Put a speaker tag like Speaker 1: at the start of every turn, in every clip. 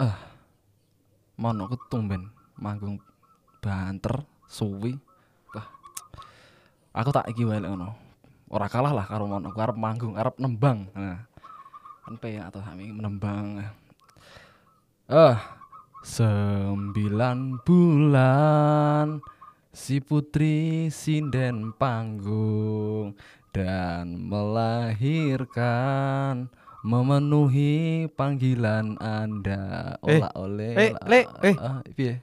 Speaker 1: ah monokku tumben manggung banter suwi. Wah aku tak iki wae ngono. Ora kalah lah karo monokku arep manggung arep nembang. Nah kan peyak atau kami menembang ah sembilan bulan si putri sinden panggung dan melahirkan memenuhi panggilan anda.
Speaker 2: Eh,
Speaker 1: olah oleh
Speaker 2: eh, Lek, eh.
Speaker 1: ah, piye?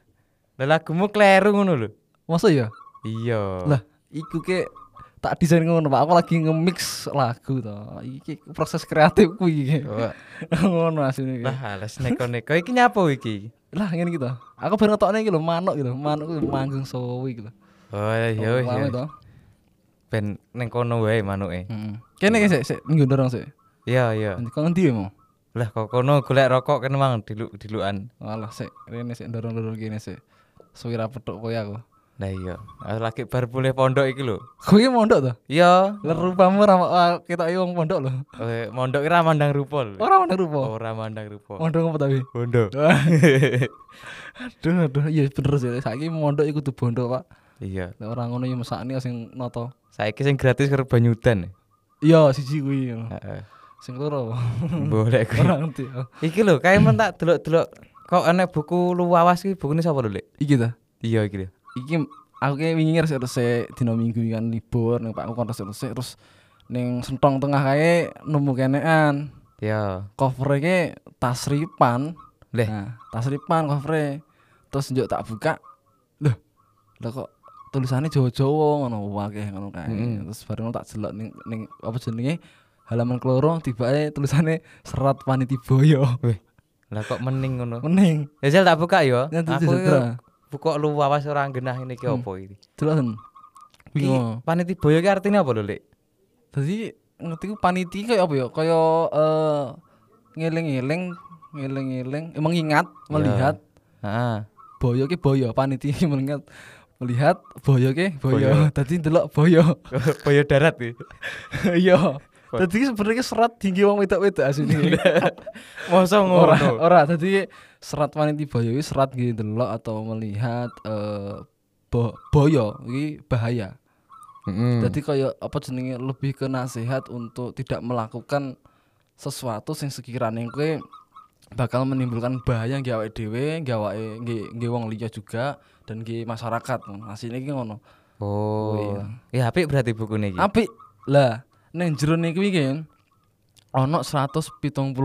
Speaker 2: Lah lagumu kleru ngono lho.
Speaker 1: masa ya
Speaker 2: Iya.
Speaker 1: lah iku ke tak desain ngono pak. Aku lagi nge-mix lagu to. Iki proses kreatifku iki
Speaker 2: Wah,
Speaker 1: ngono asline iki.
Speaker 2: Lah, alas neko-neko. Iki nyapa iki?
Speaker 1: lah ngene gitu aku baru ngetokne iki lho manuk gitu manuk ku manggung sowi gitu
Speaker 2: Oh iya
Speaker 1: Paham
Speaker 2: iya. Ben ning kono wae manuke.
Speaker 1: heeh kene iki sik sik. Minggu dorong sik
Speaker 2: Iya iya.
Speaker 1: kok ngendi mau
Speaker 2: Lah kok kono golek rokok kan mang diluk-dilukan.
Speaker 1: Alah sik rene sik dorong-dorong kene sik suwira petuk koyo aku
Speaker 2: Lah iya. Aku lagi bar boleh pondok iki lho.
Speaker 1: kowe iki mondok to
Speaker 2: Iya.
Speaker 1: Lah rupamu ra ah, ketok wong pondok lho
Speaker 2: Eh, mondok kira mandang rupa lho.
Speaker 1: ora mondok rupa
Speaker 2: Ora mandang rupa.
Speaker 1: mondok apa tapi
Speaker 2: Pondok.
Speaker 1: aduh aduh iya bener sih saiki mondok iku kudu bondo pak
Speaker 2: Iya.
Speaker 1: Lek ora ngono ya mesakne sing noto
Speaker 2: Saiki sing gratis karo Banyudan.
Speaker 1: iya siji kuwi
Speaker 2: Heeh.
Speaker 1: Sing loro
Speaker 2: Boleh kuwi.
Speaker 1: ora ngerti aku.
Speaker 2: Iki lho, kae men tak delok-delok kok enek buku luwawas iki bukune sapa lho, Lek?
Speaker 1: iki ta
Speaker 2: Iya iki lho.
Speaker 1: iki aku kayak wingi resik-resik dina minggu kan libur ning Pak aku kon resik-resik terus ning sentong tengah kae nemu kenean
Speaker 2: Iya.
Speaker 1: cover iki tasripan
Speaker 2: Leh.
Speaker 1: nah tasripan cover terus njuk tak buka loh lah kok tulisannya Jawa-Jawa ngono akeh ngono kae terus bareng tak jelok ning ning apa jenenge halaman keloro tibake tulisannya serat paniti boyo
Speaker 2: Lah kok mening ngono.
Speaker 1: mening
Speaker 2: Ya jal tak buka yo.
Speaker 1: Nanti
Speaker 2: Aku buka luwawas ora genah ini ki
Speaker 1: Hmm.
Speaker 2: opo iki?
Speaker 1: Jelasen.
Speaker 2: Iki paniti boyo ki artine apa lho, Lek?
Speaker 1: Dadi ngerti ku paniti kayak apa ya? Kayak eh ngeling-eling, ngeling-eling, eh, mengingat, melihat
Speaker 2: Heeh.
Speaker 1: boyo ki boyo, paniti mengingat melihat boyo ki boyo.
Speaker 2: Boyo.
Speaker 1: Dadi ndelok boyo.
Speaker 2: boyo darat iki.
Speaker 1: Iya. Dadi sebenarnya serat tinggi wong wedok-wedok asline.
Speaker 2: Mosok
Speaker 1: ora
Speaker 2: ngono.
Speaker 1: ora dadi serat paniti boyo iki serat gitu ndelok atau melihat eh bo, boyo iki bahaya.
Speaker 2: Heeh.
Speaker 1: Jadi kayak apa jenenge lebih ke nasihat untuk tidak melakukan sesuatu sing sekiranya kowe bakal menimbulkan bahaya nggih awake dhewe, nggih awake nggih nggih wong liya juga dan nggih masyarakat. Asline iki ngono.
Speaker 2: Oh.
Speaker 1: iya.
Speaker 2: Ya apik berarti bukune iki.
Speaker 1: Apik. Lah, ning jero niki iki ana 176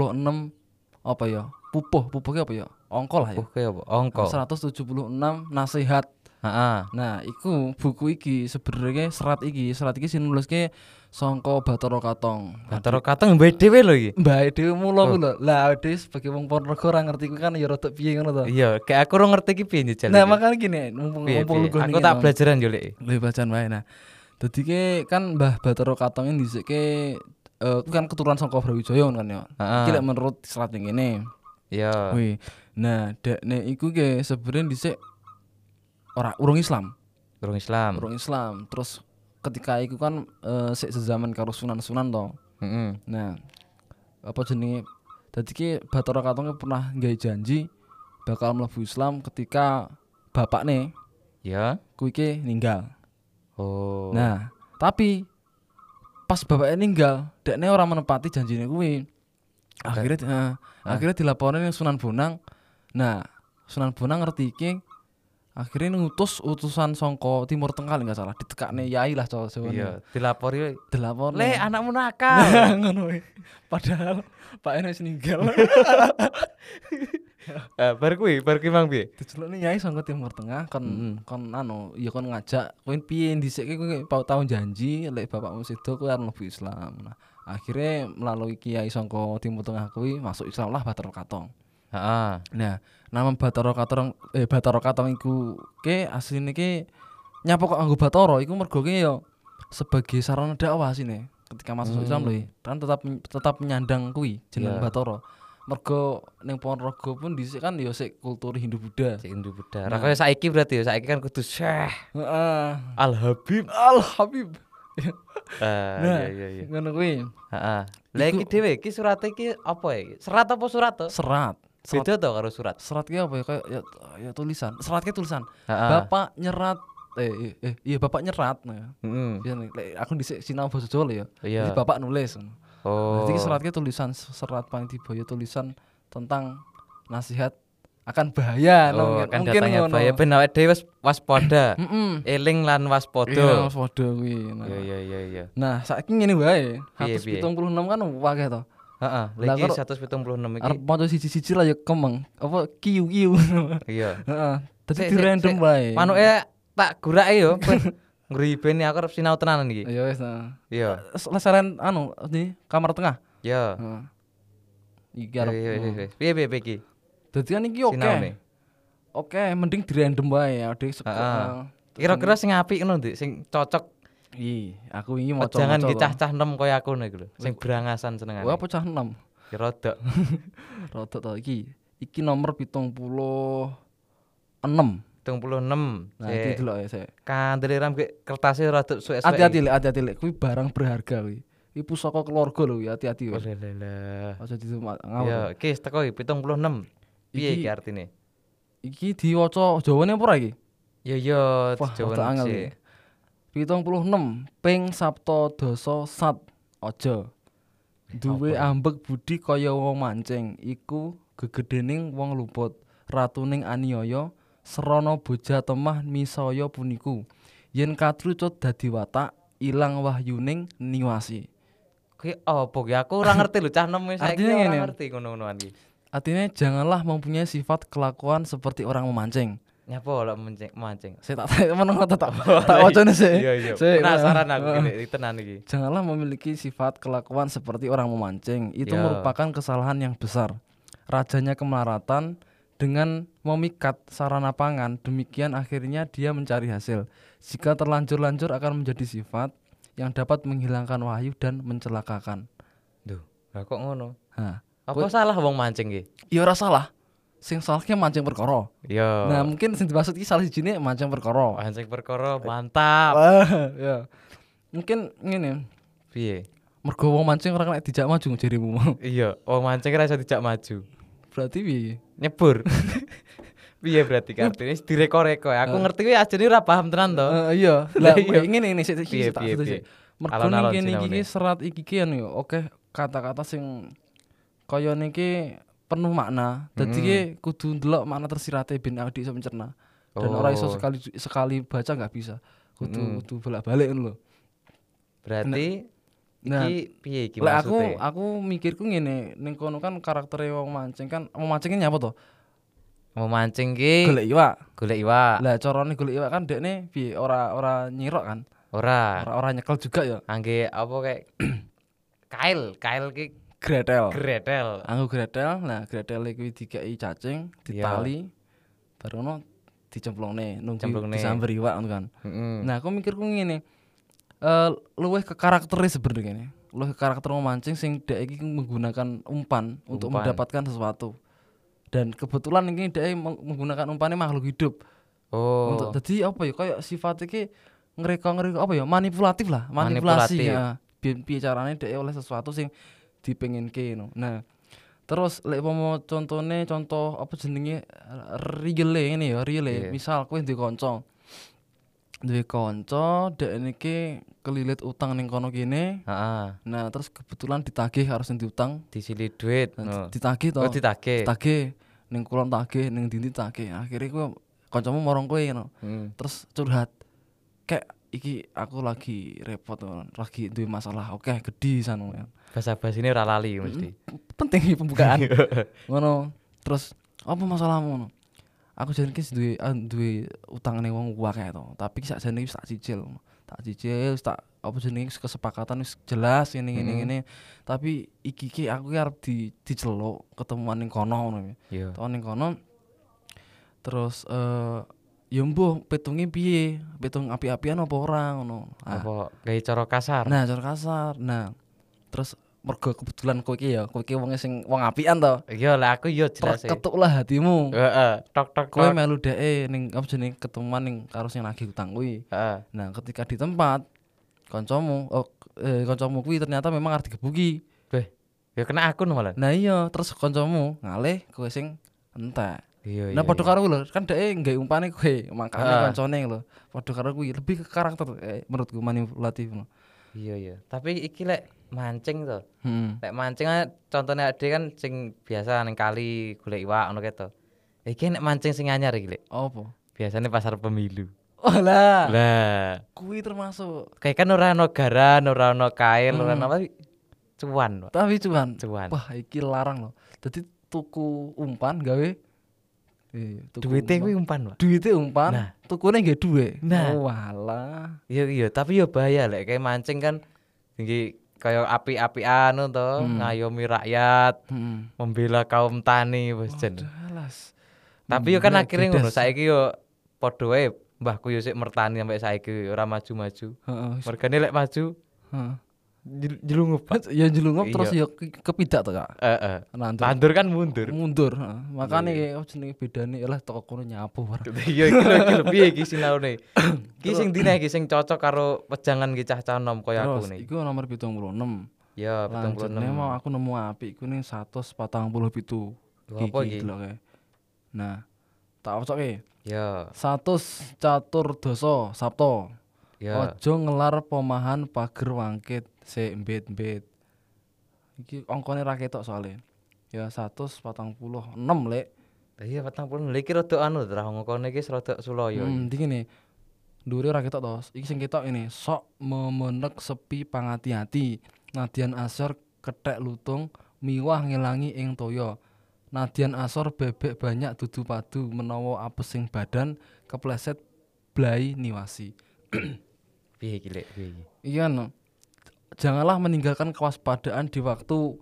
Speaker 1: apa ya? Pupuh, pupuh ki apa ya? Angka lah ya.
Speaker 2: Oh, kaya apa? Angka.
Speaker 1: 176 nasihat
Speaker 2: Heeh.
Speaker 1: Nah, iku buku iki sebenarnya serat iki, serat iki sing nuliske sangka Bathara Katong.
Speaker 2: Bathara Katong mbek dhewe lho iki.
Speaker 1: Mbak dhewe mula ku lho. Lah dhewe sebagai wong Ponorogo ora ngerti ku kan ya rada piye ngono to.
Speaker 2: Iya, kayak aku ora ngerti iki piye njajal.
Speaker 1: Nah,
Speaker 2: iki.
Speaker 1: makanya gini, mumpung mumpung
Speaker 2: Aku tak belajaran yo, Lek.
Speaker 1: Lebih bacaan wae nah. Dadi ke kan Mbah Bathara Katong ini dhisike eh ku kan keturunan sangka Brawijaya kan ya.
Speaker 2: Heeh.
Speaker 1: Iki menurut serat yang ngene.
Speaker 2: Iya.
Speaker 1: Wih. Nah, dekne iku ke sebenarnya dhisik ora urung Islam.
Speaker 2: Urung Islam.
Speaker 1: Urung Islam. Terus ketika iku kan eh sik sezaman karo sunan-sunan to.
Speaker 2: Heeh.
Speaker 1: Nah, apa jenenge? Dadi ki Bathara Katong pernah nggawe janji bakal mlebu Islam ketika bapakne
Speaker 2: Ya.
Speaker 1: kuwi ki ninggal.
Speaker 2: Oh.
Speaker 1: Nah, tapi pas bapaknya ninggal, dekne ora menepati janjine kuwi. Akhirnya eh, akhirnya dilaporin Sunan Bonang. Nah, Sunan Bonang ngerti iki akhirnya ngutus utusan songko Timur Tengah enggak salah ditekakne yai lah cowok Jawa.
Speaker 2: Iya, dilapori.
Speaker 1: Dilapor.
Speaker 2: Le, anakmu nakal.
Speaker 1: ngono. Padahal Pak Enes ninggal.
Speaker 2: Eh, bar kuwi, bar kuwi mang piye?
Speaker 1: Diceluk nih nyai sangko Timur Tengah kon
Speaker 2: Mm-mm.
Speaker 1: kon anu ya kon ngajak kowe piye dhisik kowe pau tahun janji lek bapakmu sedo kowe arep mlebu Islam. Nah, akhirnya melalui kiai sangko Timur Tengah kuwi masuk Islam lah Bathara Katong.
Speaker 2: Heeh.
Speaker 1: Nah, nama Bathara Katong eh Bathara Katong iku ke asline ke nyapa kok anggo Bathara iku mergo ke ya sebagai sarana dakwah sini ketika masuk Islam lho kan tetap tetap menyandang kuwi jeneng
Speaker 2: Iya.
Speaker 1: Bathara. Mergo ning Ponorogo pun dhisik kan ya sik kultur Hindu Buddha.
Speaker 2: Cek Hindu Buddha. Ra kaya saiki berarti ya, saiki kan kudu Syekh
Speaker 1: Heeh.
Speaker 2: Al Habib.
Speaker 1: Al Habib.
Speaker 2: Ah,
Speaker 1: Nah,
Speaker 2: iya iya iya.
Speaker 1: ngono kuwi.
Speaker 2: Heeh. Lah iki dhewe iki surat iki apa ya? Serat apa surat to?
Speaker 1: Serat.
Speaker 2: Beda to karo surat.
Speaker 1: serat ki apa ya kayak ya, ya tulisan. Serat ki tulisan.
Speaker 2: Heeh.
Speaker 1: Bapak nyerat eh, eh, eh iya bapak nyerat nah. Lek aku dhisik sinau basa Jawa ya.
Speaker 2: Iya.
Speaker 1: Bapak nulis.
Speaker 2: Oh.
Speaker 1: Jadi serat ki tulisan serat ya tulisan tentang nasihat akan bahaya
Speaker 2: Oh,
Speaker 1: no,
Speaker 2: kan datangnya
Speaker 1: ngono.
Speaker 2: bahaya ben awake dhewe waspada. Eling lan
Speaker 1: Iya,
Speaker 2: waspada.
Speaker 1: kuwi. Nah.
Speaker 2: Iya iya iya iya.
Speaker 1: Nah, saiki ngene wae.
Speaker 2: Piye, piye?
Speaker 1: 176 kan akeh to.
Speaker 2: Heeh, lagi
Speaker 1: karo-
Speaker 2: 176 iki.
Speaker 1: Arep maca siji-siji lah ya kemeng. Apa kiu-kiu.
Speaker 2: Iya.
Speaker 1: Heeh. Dadi di random wae.
Speaker 2: Manuke tak gurake yo ngribeni aku arep sinau tenanan iki.
Speaker 1: Ya wis nah.
Speaker 2: Iya.
Speaker 1: Lesaran anu di kamar tengah.
Speaker 2: Iya.
Speaker 1: Heeh. Iki
Speaker 2: Iya
Speaker 1: arep.
Speaker 2: iya iya. iya. Piye piye piye iki?
Speaker 1: Dadi kan iki oke. Oke, mending di random wae ya, Dik.
Speaker 2: Kira-kira sing apik ngono, Dik, sing cocok.
Speaker 1: Ih, aku ini mau
Speaker 2: Jangan iki cah-cah nem koyo aku nih lho. Sing berangasan senengane.
Speaker 1: Wah, pecah 6.
Speaker 2: Ya Rodok.
Speaker 1: Rodok to iki. Iki nomor 76.
Speaker 2: 76.
Speaker 1: Nah, iki delok ya, Sek.
Speaker 2: Kandele ram ki kertasnya rodok suwek-suwek.
Speaker 1: Hati-hati lek, hati-hati lek. Kuwi barang berharga kuwi. Iki pusaka keluarga lho, hati-hati.
Speaker 2: Oh lele.
Speaker 1: Aja di ngawur.
Speaker 2: Ya, iki teko iki 76. Piye
Speaker 1: Iki-
Speaker 2: artine?
Speaker 1: Iki diwaca Jawane apa ora iki?
Speaker 2: Ya ya,
Speaker 1: Wah,
Speaker 2: Jawa
Speaker 1: rada angel
Speaker 2: sih.
Speaker 1: iki. 76 ping sabta dasa sat aja. Duwe ambek budi kaya wong mancing iku gegedening wong luput ratuning aniaya serana boja temah misaya puniku yen katrucut dadi watak ilang wahyuning niwasi
Speaker 2: Kuwi apa ki? Aku ora ngerti lho, cah nem wis saiki ora ngerti ngono-ngonoan iki.
Speaker 1: artinya janganlah mempunyai sifat kelakuan seperti orang memancing
Speaker 2: Nyapa lho mancing mancing.
Speaker 1: saya tak meneng tak tak tak wacane sih
Speaker 2: Iya iya. Penasaran aku
Speaker 1: heeh.
Speaker 2: ini tenan iki.
Speaker 1: Janganlah memiliki sifat kelakuan seperti orang memancing. Itu
Speaker 2: Ya.
Speaker 1: merupakan kesalahan yang besar. Rajanya kemelaratan dengan memikat sarana pangan, demikian akhirnya dia mencari hasil. Jika terlanjur-lanjur akan menjadi sifat yang dapat menghilangkan wahyu dan mencelakakan.
Speaker 2: Duh, lah kok ngono?
Speaker 1: Nah,
Speaker 2: Apa salah wong mancing ki?
Speaker 1: ya ora salah. Sing salahnya mancing perkara.
Speaker 2: Yo.
Speaker 1: Nah, mungkin sing dimaksud iki salah sijine mancing perkara.
Speaker 2: mancing perkara mantap.
Speaker 1: Ya. Mungkin ngene,
Speaker 2: Piye?
Speaker 1: mergo wong mancing ora kena dijak maju mau.
Speaker 2: Iya, wong mancing ora iso dijak maju.
Speaker 1: Berarti piye?
Speaker 2: Nyebur. Piye berarti kartine direko-reko. Aku ngerti kuwi ajene ora paham tenan to.
Speaker 1: Eh, iya.
Speaker 2: Lah, iya.
Speaker 1: ngene ini sik sik tak sik. Mergo
Speaker 2: Alon-alon
Speaker 1: ning kene iki
Speaker 2: sinaune.
Speaker 1: ki serat iki ki anu yo oke kata-kata sing kaya niki penuh makna. Dadi ki kudu ndelok makna tersirate ben awake iso mencerna. Dan ora iso
Speaker 2: Oh.
Speaker 1: sekali sekali baca nggak bisa. Kudu kudu bolak-balik ngono lho.
Speaker 2: Berarti
Speaker 1: Nah,
Speaker 2: iki piye iki
Speaker 1: Lek aku
Speaker 2: maksudnya?
Speaker 1: aku mikirku ngene, ning kono kan karaktere wong mancing kan wong mancing ki nyapa to?
Speaker 2: Mau mancing ki
Speaker 1: Golek iwak.
Speaker 2: golek iwak.
Speaker 1: Lah carane golek iwak kan dekne piye ora ora nyirok kan?
Speaker 2: Ora.
Speaker 1: Ora ora nyekel juga ya.
Speaker 2: Angge apa kayak kail, kail ki
Speaker 1: Gretel.
Speaker 2: gretel.
Speaker 1: Anggo gretel, nah gretel kuwi dikai cacing,
Speaker 2: Iya.
Speaker 1: ditali, baru ono dicemplongne, nunggu disamber iwak kan.
Speaker 2: Heeh.
Speaker 1: Nah, aku mikirku ngene. Eh luwih ke karakternya sebenarnya. Luwih ke karakter memancing sing iki menggunakan umpan, untuk
Speaker 2: Umpan.
Speaker 1: mendapatkan sesuatu. Dan kebetulan ini meng- menggunakan umpannya makhluk hidup.
Speaker 2: Oh.
Speaker 1: Untuk jadi apa ya kayak sifat iki ngereka-ngereka apa ya manipulatif lah, manipulasi
Speaker 2: Manipulatif.
Speaker 1: ya. Carane dek oleh sesuatu sing dipengenke no. Nah, terus lek mau contohnya contoh apa jenenge relay ini ya, relay.
Speaker 2: Iya.
Speaker 1: Misal kowe duwe kanca. Duwe kanca dek niki kelilit utang ning kono kene.
Speaker 2: Heeh.
Speaker 1: Nah, terus kebetulan ditagih harus diutang.
Speaker 2: Disili duit.
Speaker 1: Nah,
Speaker 2: Oh.
Speaker 1: ditagih to.
Speaker 2: Oh, ditagih.
Speaker 1: Ditagih ning kulon tagih ning dindi tagih. Akhirnya kowe kancamu morong kowe ngono.
Speaker 2: Hmm.
Speaker 1: terus curhat kayak iki aku lagi repot lagi duwe masalah oke gede sana kan
Speaker 2: Bahasa-bahasa ini ora lali mesti.
Speaker 1: penting pembukaan ngono terus apa masalahmu ngono aku jan iki duwe ah, duwe utang ning wong akeh to tapi sak jane wis tak cicil tak cicil tak apa jenenge kesepakatan wis jelas ini ini
Speaker 2: Mm.
Speaker 1: ini tapi iki ki aku ki arep di diceluk ketemuan ning kono ngono
Speaker 2: Iya.
Speaker 1: Tahun ning kono terus eh ya mbuh pitunge piye? Pitung api-apian apa ora ngono. Ah,
Speaker 2: Apa gawe cara kasar?
Speaker 1: Nah, cara kasar. Nah, terus mergo kebetulan kowe iki ya, kowe iki wong sing wong apian to.
Speaker 2: Iya lah aku yo jelas.
Speaker 1: Terketuklah hatimu.
Speaker 2: Heeh, tok tok
Speaker 1: Kowe melu dheke ning apa jenenge ketemuan ning karo sing nagih utang kuwi.
Speaker 2: Heeh.
Speaker 1: Nah, ketika di tempat kancamu oh, eh, kancamu kuwi ternyata memang arep digebuki.
Speaker 2: Beh, Ya kena akun malah.
Speaker 1: Nah iya, terus kancamu ngalih kowe sing entek.
Speaker 2: Iya
Speaker 1: Nah padha karo lho, kan dhek nggawe umpane kowe, makane
Speaker 2: Ah.
Speaker 1: kancane lho. Padha karo kuwi lebih ke karakter eh, menurutku manipulatif.
Speaker 2: Iya iya. Tapi iki lek mancing to.
Speaker 1: Hmm.
Speaker 2: Lek mancing contohnya ade kan sing biasa ning kali golek iwak ngono keto. Iki nek mancing sing anyar iki lek.
Speaker 1: Apa?
Speaker 2: Biasanya pasar pemilu.
Speaker 1: Oh lah.
Speaker 2: Lah,
Speaker 1: Kuwi termasuk
Speaker 2: kayak kan ora ono garan, ora ono kail, ora
Speaker 1: Hmm.
Speaker 2: ono apa cuan. Pak.
Speaker 1: tapi cuman
Speaker 2: Cuan.
Speaker 1: wah iki larang loh. Dadi tuku umpan gawe tuku
Speaker 2: Duite
Speaker 1: umpan.
Speaker 2: kuwi umpan, Pak.
Speaker 1: duite umpan,
Speaker 2: Nah.
Speaker 1: tukune nggih duwe.
Speaker 2: Nah.
Speaker 1: Oh, walah.
Speaker 2: Iya iya, tapi yo bahaya lek kayak mancing kan tinggi kayak api-apian to,
Speaker 1: Hmm.
Speaker 2: ngayomi rakyat,
Speaker 1: Heeh.
Speaker 2: membela kaum tani wis jen. Tapi yo kan akhirnya ngono, saiki yo padha wae mbahku yo sik mertani sampai saiki ora maju-maju.
Speaker 1: Heeh.
Speaker 2: Mergane lek maju
Speaker 1: Heeh.
Speaker 2: Jel- jelungup.
Speaker 1: Ya jelungup terus
Speaker 2: Iya.
Speaker 1: ya ke- kepidak to, Kak.
Speaker 2: Heeh.
Speaker 1: Nandur.
Speaker 2: Tandur kan mundur.
Speaker 1: mundur makane oh jenenge bedane lah toko kono nyapu.
Speaker 2: Iya iki lho iki piye iki sinaune. Iki sing dine iki sing cocok karo wejangan ki cah-cah nom kaya aku nih.
Speaker 1: iku nomor 76
Speaker 2: Ya,
Speaker 1: lanjutnya
Speaker 2: 76.
Speaker 1: mau aku nemu apik iku ning 147
Speaker 2: Lho, apa iki?
Speaker 1: nah tak ocoke
Speaker 2: Ya,
Speaker 1: 100 catur dosa sabto
Speaker 2: ya.
Speaker 1: ojo ngelar pemahan pager wangkit se mbet-mbet iki ongkone ra ketok soalnya ya 146 lek
Speaker 2: Iya, 40 lho iki rada anu tra ngokone iki rada sulaya.
Speaker 1: Hmm, iki ngene. Dhuwure ora ketok to. Iki sing ketok ini sok memenek sepi pangati-ati. Nadian asor kethek lutung miwah ngilangi ing toya. Nadian asor bebek banyak dudu padu menawa apesing badan kepleset blai niwasi.
Speaker 2: Piye iki lek piye iki?
Speaker 1: Iya no. Janganlah meninggalkan kewaspadaan di waktu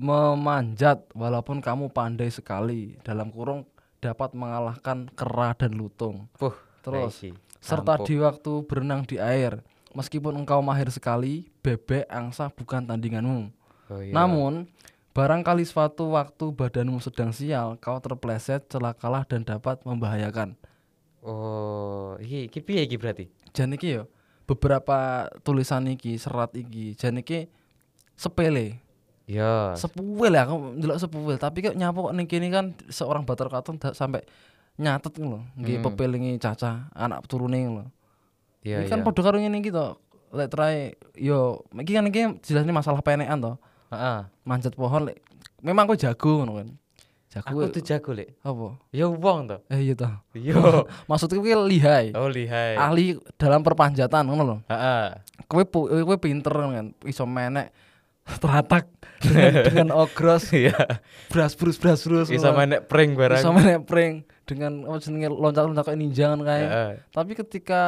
Speaker 1: memanjat walaupun kamu pandai sekali dalam kurung dapat mengalahkan kera dan lutung.
Speaker 2: Puh,
Speaker 1: Terus serta di waktu berenang di air. Meskipun engkau mahir sekali, bebek angsa bukan tandinganmu.
Speaker 2: Oh, iya.
Speaker 1: Namun, barangkali suatu waktu badanmu sedang sial, kau terpleset, celakalah dan dapat membahayakan.
Speaker 2: Oh, iki iki piye iki berarti?
Speaker 1: Jan iki yo beberapa tulisan iki, serat iki, jan iki sepele.
Speaker 2: Ya.
Speaker 1: Sepuil ya, aku ndelok sepuil, tapi kok nyapu kok ning kene kan seorang Batar Katon sampai nyatet ngono, nggih
Speaker 2: Hmm.
Speaker 1: pepelingi Caca, anak turune ngono.
Speaker 2: Iya,
Speaker 1: Iki kan
Speaker 2: iya.
Speaker 1: padha karo ngene iki to. Lek try yo iki kan iki jelas ini masalah penekan to.
Speaker 2: Heeh.
Speaker 1: Manjat pohon lek memang kowe jago ngono kan. Jago
Speaker 2: Aku tuh jago lek.
Speaker 1: apa?
Speaker 2: Ya wong to.
Speaker 1: Eh iya to.
Speaker 2: Iya.
Speaker 1: Maksudku kuwi lihai.
Speaker 2: Oh, lihai.
Speaker 1: Ahli dalam perpanjatan ngono lho.
Speaker 2: Heeh.
Speaker 1: Kowe kowe pinter kan iso menek teratak dengan, dengan ogros
Speaker 2: Iya.
Speaker 1: bras brus bras brus
Speaker 2: Bisa menek prank barang.
Speaker 1: iso menek prank dengan apa jenenge loncat-loncat kayak ninja kan kae. Tapi ketika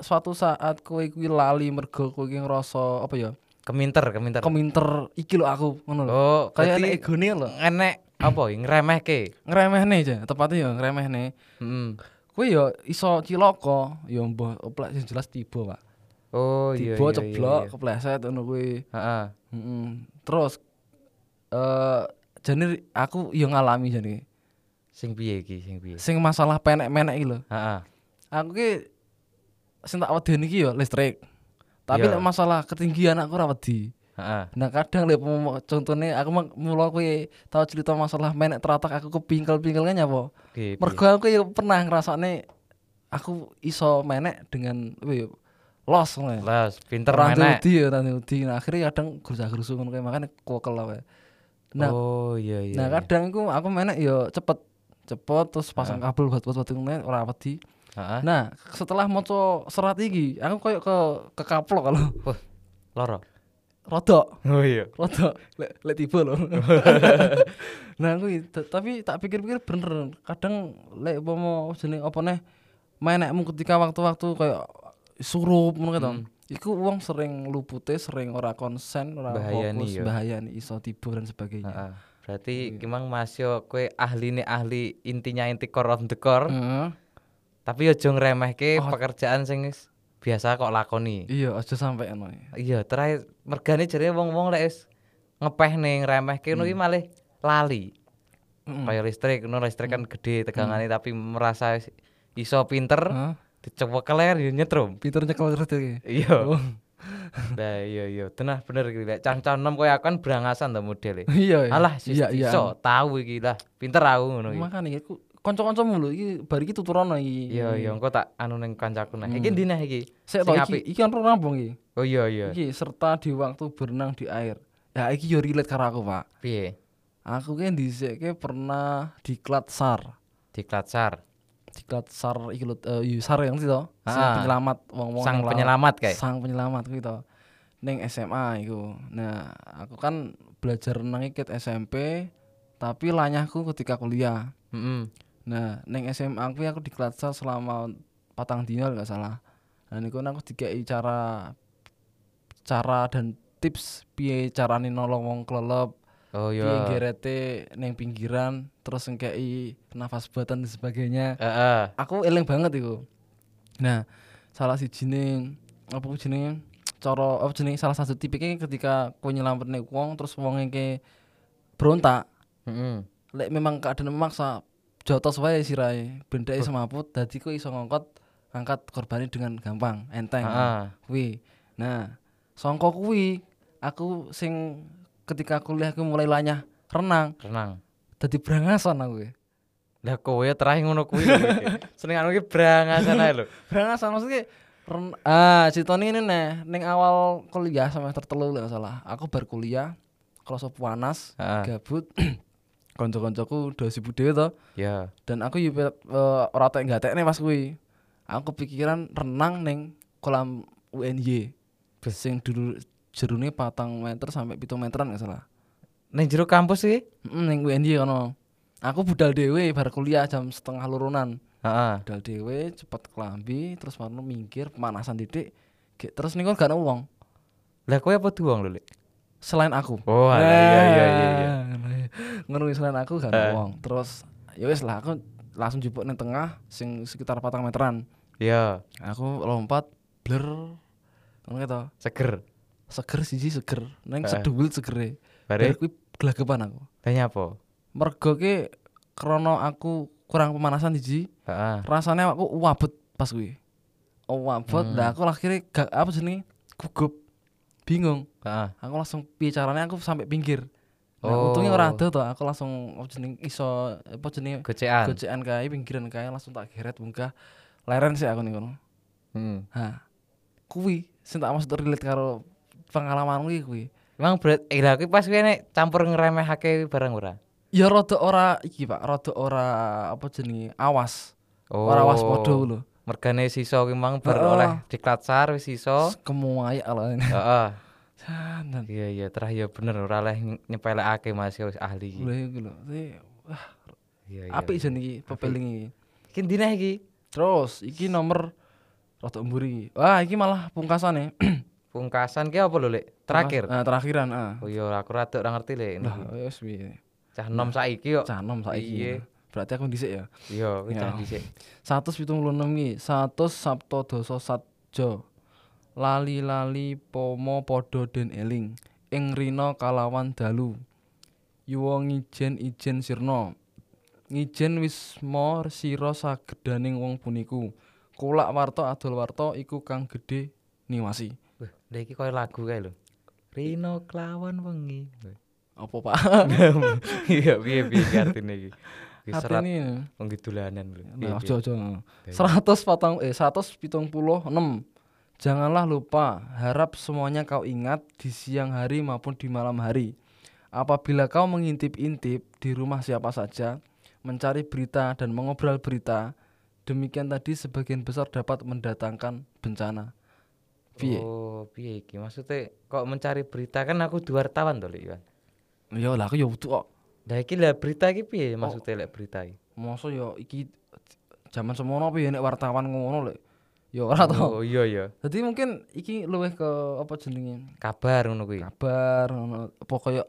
Speaker 1: suatu saat kowe kuwi lali mergo kowe ki ngrasa apa ya?
Speaker 2: Keminter, keminter.
Speaker 1: Keminter iki lho aku ngono lho.
Speaker 2: Oh,
Speaker 1: Kayak enek egone lho.
Speaker 2: enek apa ya ngremehke.
Speaker 1: Ngremehne aja, tepatnya ya ngremehne.
Speaker 2: Heeh.
Speaker 1: Kowe ya iso cilaka, ya mbah oplek sing jelas tiba, Pak.
Speaker 2: Oh, iya
Speaker 1: Tiba
Speaker 2: iya.
Speaker 1: ceblok,
Speaker 2: iya.
Speaker 1: kepleset ngono kuwi.
Speaker 2: Heeh.
Speaker 1: Heeh. Terus eh jane aku yo ngalami jane.
Speaker 2: Sing piye iki, sing piye?
Speaker 1: Sing masalah penek-menek iki lho.
Speaker 2: Heeh.
Speaker 1: Aku ki sing tak wedeni iki yo listrik. Tapi
Speaker 2: Iya.
Speaker 1: masalah ketinggian aku ora wedi.
Speaker 2: Heeh.
Speaker 1: Nah kadang lek contohnya aku mula kuwi tau cerita masalah menek teratak aku kepingkel-pingkel kan nyapa.
Speaker 2: Oke.
Speaker 1: Mergo aku ya pernah ngrasakne aku iso menek dengan wih, los ngono. ya.
Speaker 2: Les, pinter
Speaker 1: Rantai
Speaker 2: menek.
Speaker 1: udi ya udi. Nah, akhirnya kadang gerusa-gerusu ngono kae makane kokel wae. Nah,
Speaker 2: oh iya iya.
Speaker 1: nah
Speaker 2: iya.
Speaker 1: kadang iku aku menek ya cepet cepet terus pasang kabel buat buat buat ngene ora wedi.
Speaker 2: Heeh.
Speaker 1: Nah, setelah maca serat iki, aku koyo ke kekaplok kalau
Speaker 2: Loro.
Speaker 1: Rodok.
Speaker 2: Oh iya.
Speaker 1: Rodok lek lek tiba lho. nah, t- tapi tak pikir-pikir bener. Kadang lek umpama jeneng apa neh menekmu ketika waktu-waktu kayak surup ngono gitu.
Speaker 2: Hmm.
Speaker 1: Iku wong sering lupute, sering ora konsen, ora
Speaker 2: Bahayani
Speaker 1: fokus,
Speaker 2: ya.
Speaker 1: bahayani iso tiba dan sebagainya.
Speaker 2: Heeh. Berarti
Speaker 1: Iya.
Speaker 2: emang Mas yo kowe ahline ahli intinya inti core of the core,
Speaker 1: Heeh.
Speaker 2: tapi aja ngremehke
Speaker 1: Oh.
Speaker 2: pekerjaan sing biasa kok lakoni.
Speaker 1: Iya, aja sampai ngono.
Speaker 2: Iya, terakhir mergane jare wong-wong lek wis ngepeh ning ngremehke ngono
Speaker 1: Hmm.
Speaker 2: ki malih lali.
Speaker 1: Heeh.
Speaker 2: Kayak listrik, ngono listrik kan gede tegangane tapi merasa is- iso pinter,
Speaker 1: Heeh.
Speaker 2: dicewekel ler yo nyetrum.
Speaker 1: Pinter nyekel terus iki.
Speaker 2: Iya. Nah iya iya tenah bener iki lek cah-cah nom koyo aku kan berangasan to modele.
Speaker 1: iya
Speaker 2: Alah sis
Speaker 1: iya iya
Speaker 2: iso tahu iki lah. Pinter aku ngono iki.
Speaker 1: makane iki kanca-kancamu lho iki bar iki tuturono iki
Speaker 2: Iya iya engko tak anu ning kancaku nah. Iki ndi nah iki?
Speaker 1: Sik to iki iki kan rambung iki
Speaker 2: Oh iya iya.
Speaker 1: iki serta di waktu berenang di air ya iki yo relate karo aku pak
Speaker 2: Piye?
Speaker 1: aku kan dhisik pernah diklat SAR
Speaker 2: Diklat sar.
Speaker 1: diklat SAR iki lho eh, iya, SAR yang sih to
Speaker 2: Ah.
Speaker 1: penyelamat wong-wong
Speaker 2: Sang penyelamat kayak.
Speaker 1: sang penyelamat kuwi to ning SMA iku nah aku kan belajar renang iki ket SMP tapi lanyahku ketika kuliah
Speaker 2: Heeh.
Speaker 1: Nah ning SMA kuwi aku diklat SAR selama patang dino nggak salah nah niku aku dikai cara cara dan tips piye carane nolong wong kelelep
Speaker 2: Oh
Speaker 1: piye
Speaker 2: iya.
Speaker 1: gerete ning pinggiran terus ngkei nafas buatan dan sebagainya
Speaker 2: Heeh.
Speaker 1: aku eling banget iku nah salah si jeneng apa jenenge cara apa jenenge salah satu tipiknya ketika kowe nyelametne wong terus wong ke berontak
Speaker 2: Heeh.
Speaker 1: lek memang keadaan memaksa jotos wae sirahe bendake semaput dadi kowe iso ngangkat angkat korbannya dengan gampang enteng
Speaker 2: Heeh.
Speaker 1: kuwi nah sangka kuwi aku sing ketika kuliah aku mulai lanyah renang
Speaker 2: Renang.
Speaker 1: dadi brangasan aku kuwi.
Speaker 2: Lah kowe terakhir ngono kuwi. lho, iki. Senenganmu iki brangasan ae lho.
Speaker 1: brangasan maksudnya ren ah ceritanya ini nih ning awal kuliah semester telu lah salah aku baru kuliah kerasa panas
Speaker 2: Heeh.
Speaker 1: gabut konco-koncoku udah sibuk dhewe to
Speaker 2: Ya.
Speaker 1: dan aku yo uh, ora tek gatekne pas kuwi aku kepikiran renang ning kolam UNY sing dulu jerune patang meter sampai pitung meteran nggak salah
Speaker 2: Ning jero kampus iki?
Speaker 1: mm, ning UNY kono aku budal dhewe bar kuliah jam setengah lurunan
Speaker 2: Heeh.
Speaker 1: budal dhewe cepet kelambi terus warno minggir pemanasan titik terus ning kono gak ada wong
Speaker 2: Lah kowe apa duwong lho, Lek?
Speaker 1: Selain aku.
Speaker 2: Oh, alah, iya iya iya iya.
Speaker 1: ngono kuwi, selain aku gak ada wong terus ya wis lah aku langsung jupuk ning tengah sing sekitar patang meteran.
Speaker 2: Iya,
Speaker 1: aku lompat bler ngono gitu.
Speaker 2: Seger.
Speaker 1: seger siji seger. Neng
Speaker 2: Eh.
Speaker 1: sedul segere.
Speaker 2: Bare?
Speaker 1: Bar kuwi gelagapan aku.
Speaker 2: Tanya apa?
Speaker 1: mergo ki krana aku kurang pemanasan siji
Speaker 2: Heeh.
Speaker 1: rasanya aku wabut pas kuwi. Wabut
Speaker 2: Hmm.
Speaker 1: aku akhirnya gak apa jenenge? Gugup bingung
Speaker 2: Heeh.
Speaker 1: aku langsung piye caranya aku sampai pinggir nah,
Speaker 2: Oh.
Speaker 1: untungnya ora ada to aku langsung apa jenenge iso apa jenenge
Speaker 2: Gocekan.
Speaker 1: gocekan kae pinggiran kae langsung tak geret munggah leren sih aku kono
Speaker 2: Heeh.
Speaker 1: ha kuwi sing tak maksud relate karo pengalaman kuwi kuwi
Speaker 2: Emang berat, eh lah kuwi pas kowe nek campur ngremehake barang ora?
Speaker 1: ya rada ora iki Pak rada ora apa jenenge awas
Speaker 2: Oh.
Speaker 1: ora awas podo lho
Speaker 2: Mergane sisa kuwi mang bar
Speaker 1: Heeh.
Speaker 2: oleh diklat sar wis sisa.
Speaker 1: kemuayak lah
Speaker 2: Heeh. Iya iya terah ya bener ora oleh nyepelekake Mas ya wis ahli iki.
Speaker 1: Lha iku lho. Wah,
Speaker 2: Iya iya.
Speaker 1: apik jan iki pepeling iki.
Speaker 2: Iki iki
Speaker 1: Terus iki nomor rada mburi. Wah, iki malah pungkasane.
Speaker 2: pungkasan ki apa lho, Lek? Terakhir.
Speaker 1: Nah, terakhiran, ah.
Speaker 2: Oh iya aku rada ora ngerti Lek.
Speaker 1: Lah, wis piye.
Speaker 2: Cah nom saiki kok.
Speaker 1: Canom saiki.
Speaker 2: Iya.
Speaker 1: Berarti aku dhisik ya.
Speaker 2: Iya, cah dhisik.
Speaker 1: 176 iki, 100 Sabto Dosa Satja. Lali-lali pomo padha den eling. Ing rina kalawan dalu. Yuwa ngijen ijen sirna. Ngijen wisma sira sagedaning wong puniku. Kulak warta adol warta iku kang gedhe niwasi.
Speaker 2: Wah, lha iki koyo lagu kae lho. Rino kelawan wengi.
Speaker 1: Apa, Pak?
Speaker 2: Iya, piye piye iki artine iki? Serat wong dolanan lho.
Speaker 1: Nah,
Speaker 2: piye?
Speaker 1: ojo ojo. 100 patang eh 176. Janganlah lupa, harap semuanya kau ingat di siang hari maupun di malam hari. Apabila kau mengintip-intip di rumah siapa saja, mencari berita dan mengobrol berita, demikian tadi sebagian besar dapat mendatangkan bencana. Piye?
Speaker 2: Oh, piye iki? Maksudnya kok mencari berita kan aku wartawan to. Iwan.
Speaker 1: Ya lah aku ya butuh kok.
Speaker 2: Lah iki lah berita iki piye maksudnya lek berita iki?
Speaker 1: Masa ya iki zaman semono ya nek wartawan ngono lek. Ya ora to.
Speaker 2: Oh iya ya.
Speaker 1: Jadi mungkin iki luwih ke apa jenenge?
Speaker 2: Kabar ngono kuwi.
Speaker 1: kabar ngono apa kaya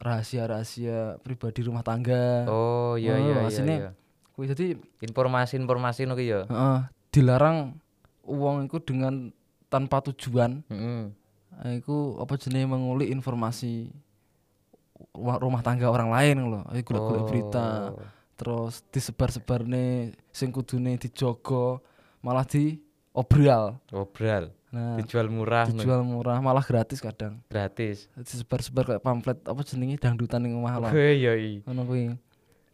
Speaker 1: rahasia-rahasia pribadi rumah tangga.
Speaker 2: Oh iya
Speaker 1: Oh,
Speaker 2: iya iya. iya.
Speaker 1: Kuwi jadi
Speaker 2: Informasi-informasi ngono kuwi ya.
Speaker 1: heeh, dilarang uang itu dengan tanpa tujuan.
Speaker 2: Heeh.
Speaker 1: Eh, Iku apa jenenge mengulik informasi rumah tangga orang lain lho. Ayo golek-golek berita.
Speaker 2: Oh.
Speaker 1: Terus disebar-sebarne sing kudune dijogo malah di obral.
Speaker 2: Obral.
Speaker 1: Nah,
Speaker 2: Dijual murah,
Speaker 1: dijual murah malah gratis kadang.
Speaker 2: gratis.
Speaker 1: Disebar-sebar kayak pamflet apa jenenge dangdutan ning omah lho.
Speaker 2: Oh iya iya.
Speaker 1: Ngono kuwi.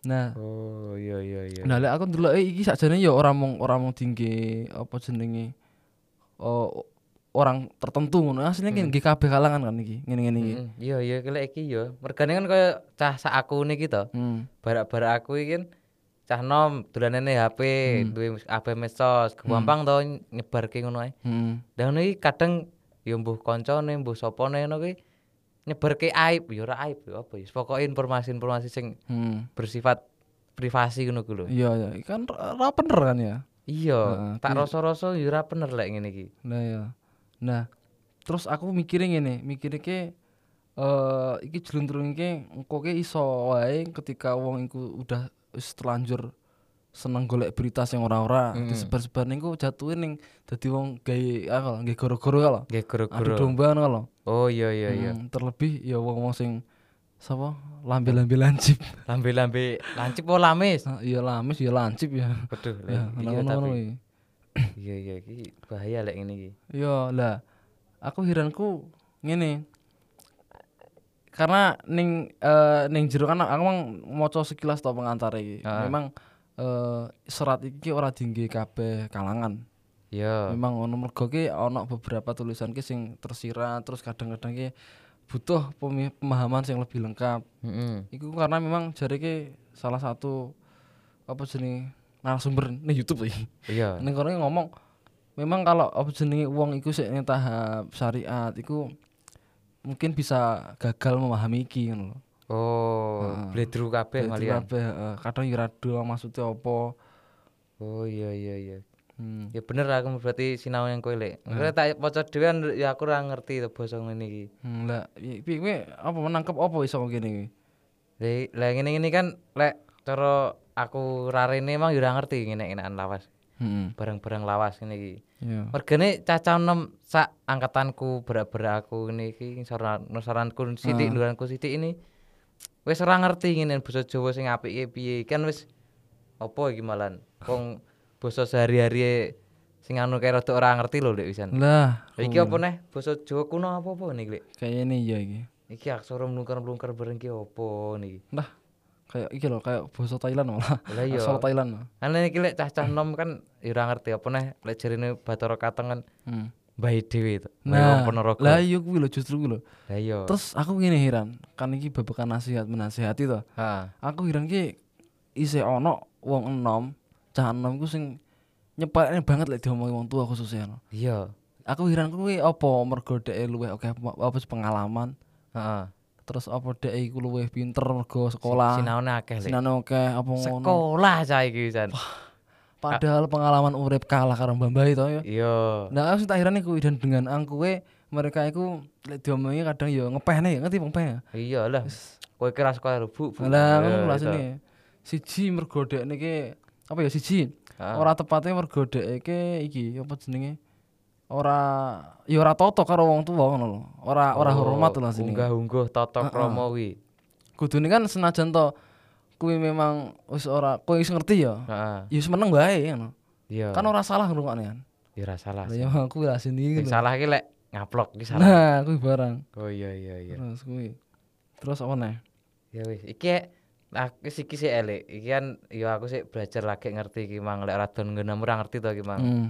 Speaker 1: Nah,
Speaker 2: Oh iya iya iya.
Speaker 1: Nah, lek aku ndelok iki sakjane ya ora mung ora mung tinggi apa jenenge oh, orang tertentu ngono. Asline nggih kabeh kalangan kan iki, ngene-ngene iki.
Speaker 2: Mm, Iya iya kelek iki yo. Mergane kan kaya cah sak aku niki to.
Speaker 1: Hmm.
Speaker 2: Barak-barak aku iki kan cah nom dolanane HP,
Speaker 1: Hmm.
Speaker 2: duwe HP medsos, gampang to nyebarke ngono ae.
Speaker 1: Hmm.
Speaker 2: Dan iki kadang ya mbuh kancane, mbuh sapane ngono kuwi nyebarke aib, ya ora aib ya apa ya. Pokoke informasi-informasi sing
Speaker 1: Hmm.
Speaker 2: bersifat privasi ngono ku lho.
Speaker 1: Iya ya, kan ra bener kan ya.
Speaker 2: Iya,
Speaker 1: Heeh,
Speaker 2: tak
Speaker 1: kuwi-
Speaker 2: rasa-rasa ya ora bener lek ngene iki.
Speaker 1: Nah ya. Nah, terus aku mikirin ngene, mikire ke eh iki jluntrung iki engko ke iso wae ketika wong iku udah terlanjur seneng golek berita sing ora-ora
Speaker 2: Mm.
Speaker 1: disebar-sebar ning ku jatuhin ning dadi wong gawe apa nggih goro-goro ya lho.
Speaker 2: Nggih
Speaker 1: Adu
Speaker 2: guru-guru.
Speaker 1: domba lho.
Speaker 2: Oh iya iya iya.
Speaker 1: Hmm, terlebih ya wong-wong sing sapa lambe-lambe lancip.
Speaker 2: Lambe-lambe lancip apa lamis?
Speaker 1: Ah, iya lamis ya lancip ya.
Speaker 2: Waduh,
Speaker 1: Ya,
Speaker 2: iya tapi. Iya iya iki bahaya lek ngene iki.
Speaker 1: Iya lah. Aku heranku ngene. Karena ning eh ning jero kan aku mang maca sekilas to pengantare iki.
Speaker 2: Heeh.
Speaker 1: Memang eh serat iki ora dingge kabeh kalangan.
Speaker 2: Iya.
Speaker 1: Memang ono mergo ki ono beberapa tulisan ki sing tersirat terus kadang-kadang ki butuh pemahaman sing lebih lengkap.
Speaker 2: Heeh.
Speaker 1: Iku karena memang jare ki salah satu apa jenenge narasumber ning YouTube iki.
Speaker 2: Iya.
Speaker 1: Ning kono ngomong memang kalau jenenge wong iku sik ning tahap syariat iku mungkin bisa gagal memahami iki ngono.
Speaker 2: Oh,
Speaker 1: Heeh.
Speaker 2: bledru kabeh malian.
Speaker 1: kabeh heeh. kadang ya ora do maksudnya apa.
Speaker 2: Oh iya iya iya.
Speaker 1: Hmm.
Speaker 2: Ya bener aku berarti sinau yang kowe lek. Ora tak maca dhewean ya aku ora ngerti to basa ngene iki.
Speaker 1: Hmm, lah piye kowe apa menangkep apa iso ngene iki?
Speaker 2: Lek ngene-ngene kan lek cara aku rarene emang ya ora ngerti ngene-ngenean lawas.
Speaker 1: Heeh.
Speaker 2: Barang-barang lawas ngene iki.
Speaker 1: Iya.
Speaker 2: Mergane caca enom sak angkatanku berak-berak aku ini iki saran saranku sithik luranku sithik ini wis ora ngerti ngene basa Jawa sing apike piye kan wis apa iki malan wong basa sehari-hari sing anu kayak rada ora ngerti lho lek wisan
Speaker 1: Lah,
Speaker 2: iki apa neh basa Jawa kuno apa-apa niki lek
Speaker 1: kayak ini ya iki.
Speaker 2: iki aksara mlungker-mlungker bareng ki apa niki
Speaker 1: Lah, kayak iki lho kayak bahasa Thailand malah.
Speaker 2: lah iya
Speaker 1: Asal Thailand.
Speaker 2: ana iki lek cah-cah nom kan ya ora ngerti apa neh lek jarine Bathara Kateng kan
Speaker 1: Hmm.
Speaker 2: bae dhewe to
Speaker 1: Nah,
Speaker 2: Ponorogo
Speaker 1: lah iya kuwi lho justru kuwi lho.
Speaker 2: lah iya
Speaker 1: Terus aku ngene heran, kan iki babakan nasihat menasihati to.
Speaker 2: ha
Speaker 1: Aku heran ki isih ono wong enom, cah enom ku sing nyepakne banget lek diomongi wong tua khususnya. no.
Speaker 2: iya
Speaker 1: Aku heran kuwi apa mergo dhek luwih oke apa sih pengalaman,
Speaker 2: heeh
Speaker 1: terus apa dhek iku luwih pinter mergo sekolah.
Speaker 2: Sinaune akeh lek.
Speaker 1: Sinane oke apa ngono.
Speaker 2: Sekolah cah iki wisan.
Speaker 1: Padahal pengalaman urip kalah karo mbah-mbah itu ya.
Speaker 2: Iya.
Speaker 1: Nah, aku tak heran iku dan dengan angkuwe mereka iku lek diomongi kadang ya ngepehne ya ngerti ngepeh ya.
Speaker 2: Iya lah. Kowe kira sekolah lho, Bu. Bu.
Speaker 1: Lah
Speaker 2: Iya,
Speaker 1: ngono lah
Speaker 2: itu.
Speaker 1: sini. Siji mergo dhek niki apa ya siji
Speaker 2: Ah.
Speaker 1: ora tepatnya mergo iki iki apa jenenge ora ya ora toto karo wong tuwa ngono lho. Ora ora
Speaker 2: Oh,
Speaker 1: hormat lah sini.
Speaker 2: Unggah-ungguh tata krama kuwi.
Speaker 1: Kudune kan senajan to kuwi memang wis ora kowe wis ngerti ya.
Speaker 2: Heeh.
Speaker 1: Ya wis meneng wae ngono.
Speaker 2: Iya.
Speaker 1: Kan ora salah ngrungokne kan.
Speaker 2: Ya ora salah.
Speaker 1: Lah ya aku lah sini
Speaker 2: Sing salah iki lek ngaplok iki salah.
Speaker 1: Nah, kuwi barang.
Speaker 2: Oh iya iya iya.
Speaker 1: Terus kuwi. Terus apa nih?
Speaker 2: Ya wis, iki aku sik iki sik elek. Iki kan ya aku sik belajar lagi ngerti iki mang lek radon ngene ora ngerti to iki mang.
Speaker 1: Hmm.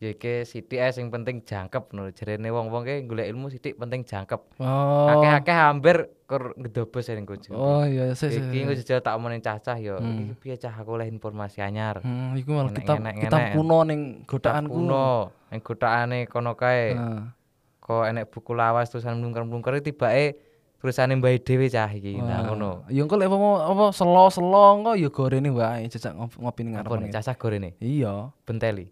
Speaker 2: Ya iki sithik ae sing penting jangkep no. Jarene wong-wong ki golek ilmu sithik penting jangkep.
Speaker 1: Oh.
Speaker 2: Akeh-akeh hampir kur ngedobos ning kucu.
Speaker 1: Oh iya, sih sih.
Speaker 2: Iki engko jajal tak omongin cacah ya. Iki piye cah aku oleh informasi anyar.
Speaker 1: Hmm, iku malah kitab
Speaker 2: enek-
Speaker 1: kitab kuno ning godaan kuno.
Speaker 2: ning godhaane kono kae.
Speaker 1: Nah.
Speaker 2: Kok enek buku lawas tulisan mlungker-mlungker tibake tulisane mbae dhewe cah iki. Nah ngono.
Speaker 1: Ya engko lek apa apa selo-selo engko ya gorene wae jajak ngopi, ning
Speaker 2: Apa
Speaker 1: ngarepan.
Speaker 2: nih cacah gorene?
Speaker 1: Iya.
Speaker 2: Benteli.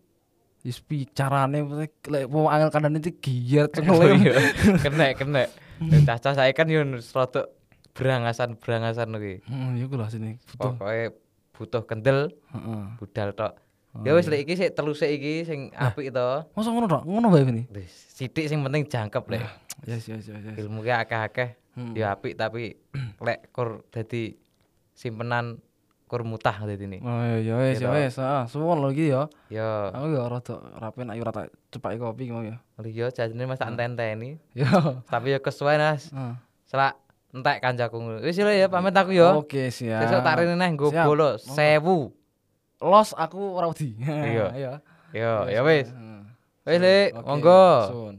Speaker 1: Wis carane lek wong angel kandhane iki giyer
Speaker 2: Oh
Speaker 1: cengel.
Speaker 2: iya. Kenek. Nek Cacah saya kan yo rada berangasan-berangasan kuwi.
Speaker 1: Hmm, ya lah sini butuh.
Speaker 2: Pokoke butuh kendel,
Speaker 1: Heeh.
Speaker 2: budal tok. Ya wis lek iki sik telu sik iki sing apik to.
Speaker 1: Masa ngono tok? Ngono wae ini.
Speaker 2: Wis sithik sing penting jangkep lek.
Speaker 1: Yes, yes, yes, yes.
Speaker 2: Ilmu ki akeh-akeh
Speaker 1: Hmm.
Speaker 2: ya apik tapi lek kur dadi simpenan kur mutah dadi ini.
Speaker 1: Oh iya wis ya
Speaker 2: Gitu.
Speaker 1: wis, heeh. Suwon lho iki ya.
Speaker 2: Yo,
Speaker 1: Aku ya rada rapi nek ora tak cepaki kopi mau ya.
Speaker 2: liya jajane Mas tak enteni,
Speaker 1: Ya.
Speaker 2: tapi yo kesuwen Mas.
Speaker 1: Heeh.
Speaker 2: Selak entek kancaku ngono. Wis lho ya pamit aku yo.
Speaker 1: Oke, siap.
Speaker 2: Sesuk tak rene neh nggo bolo
Speaker 1: Monggo.
Speaker 2: 1000.
Speaker 1: Los aku ora wedi.
Speaker 2: Iya.
Speaker 1: Iya.
Speaker 2: Ya wis. Wis, Lek, monggo.
Speaker 1: sun.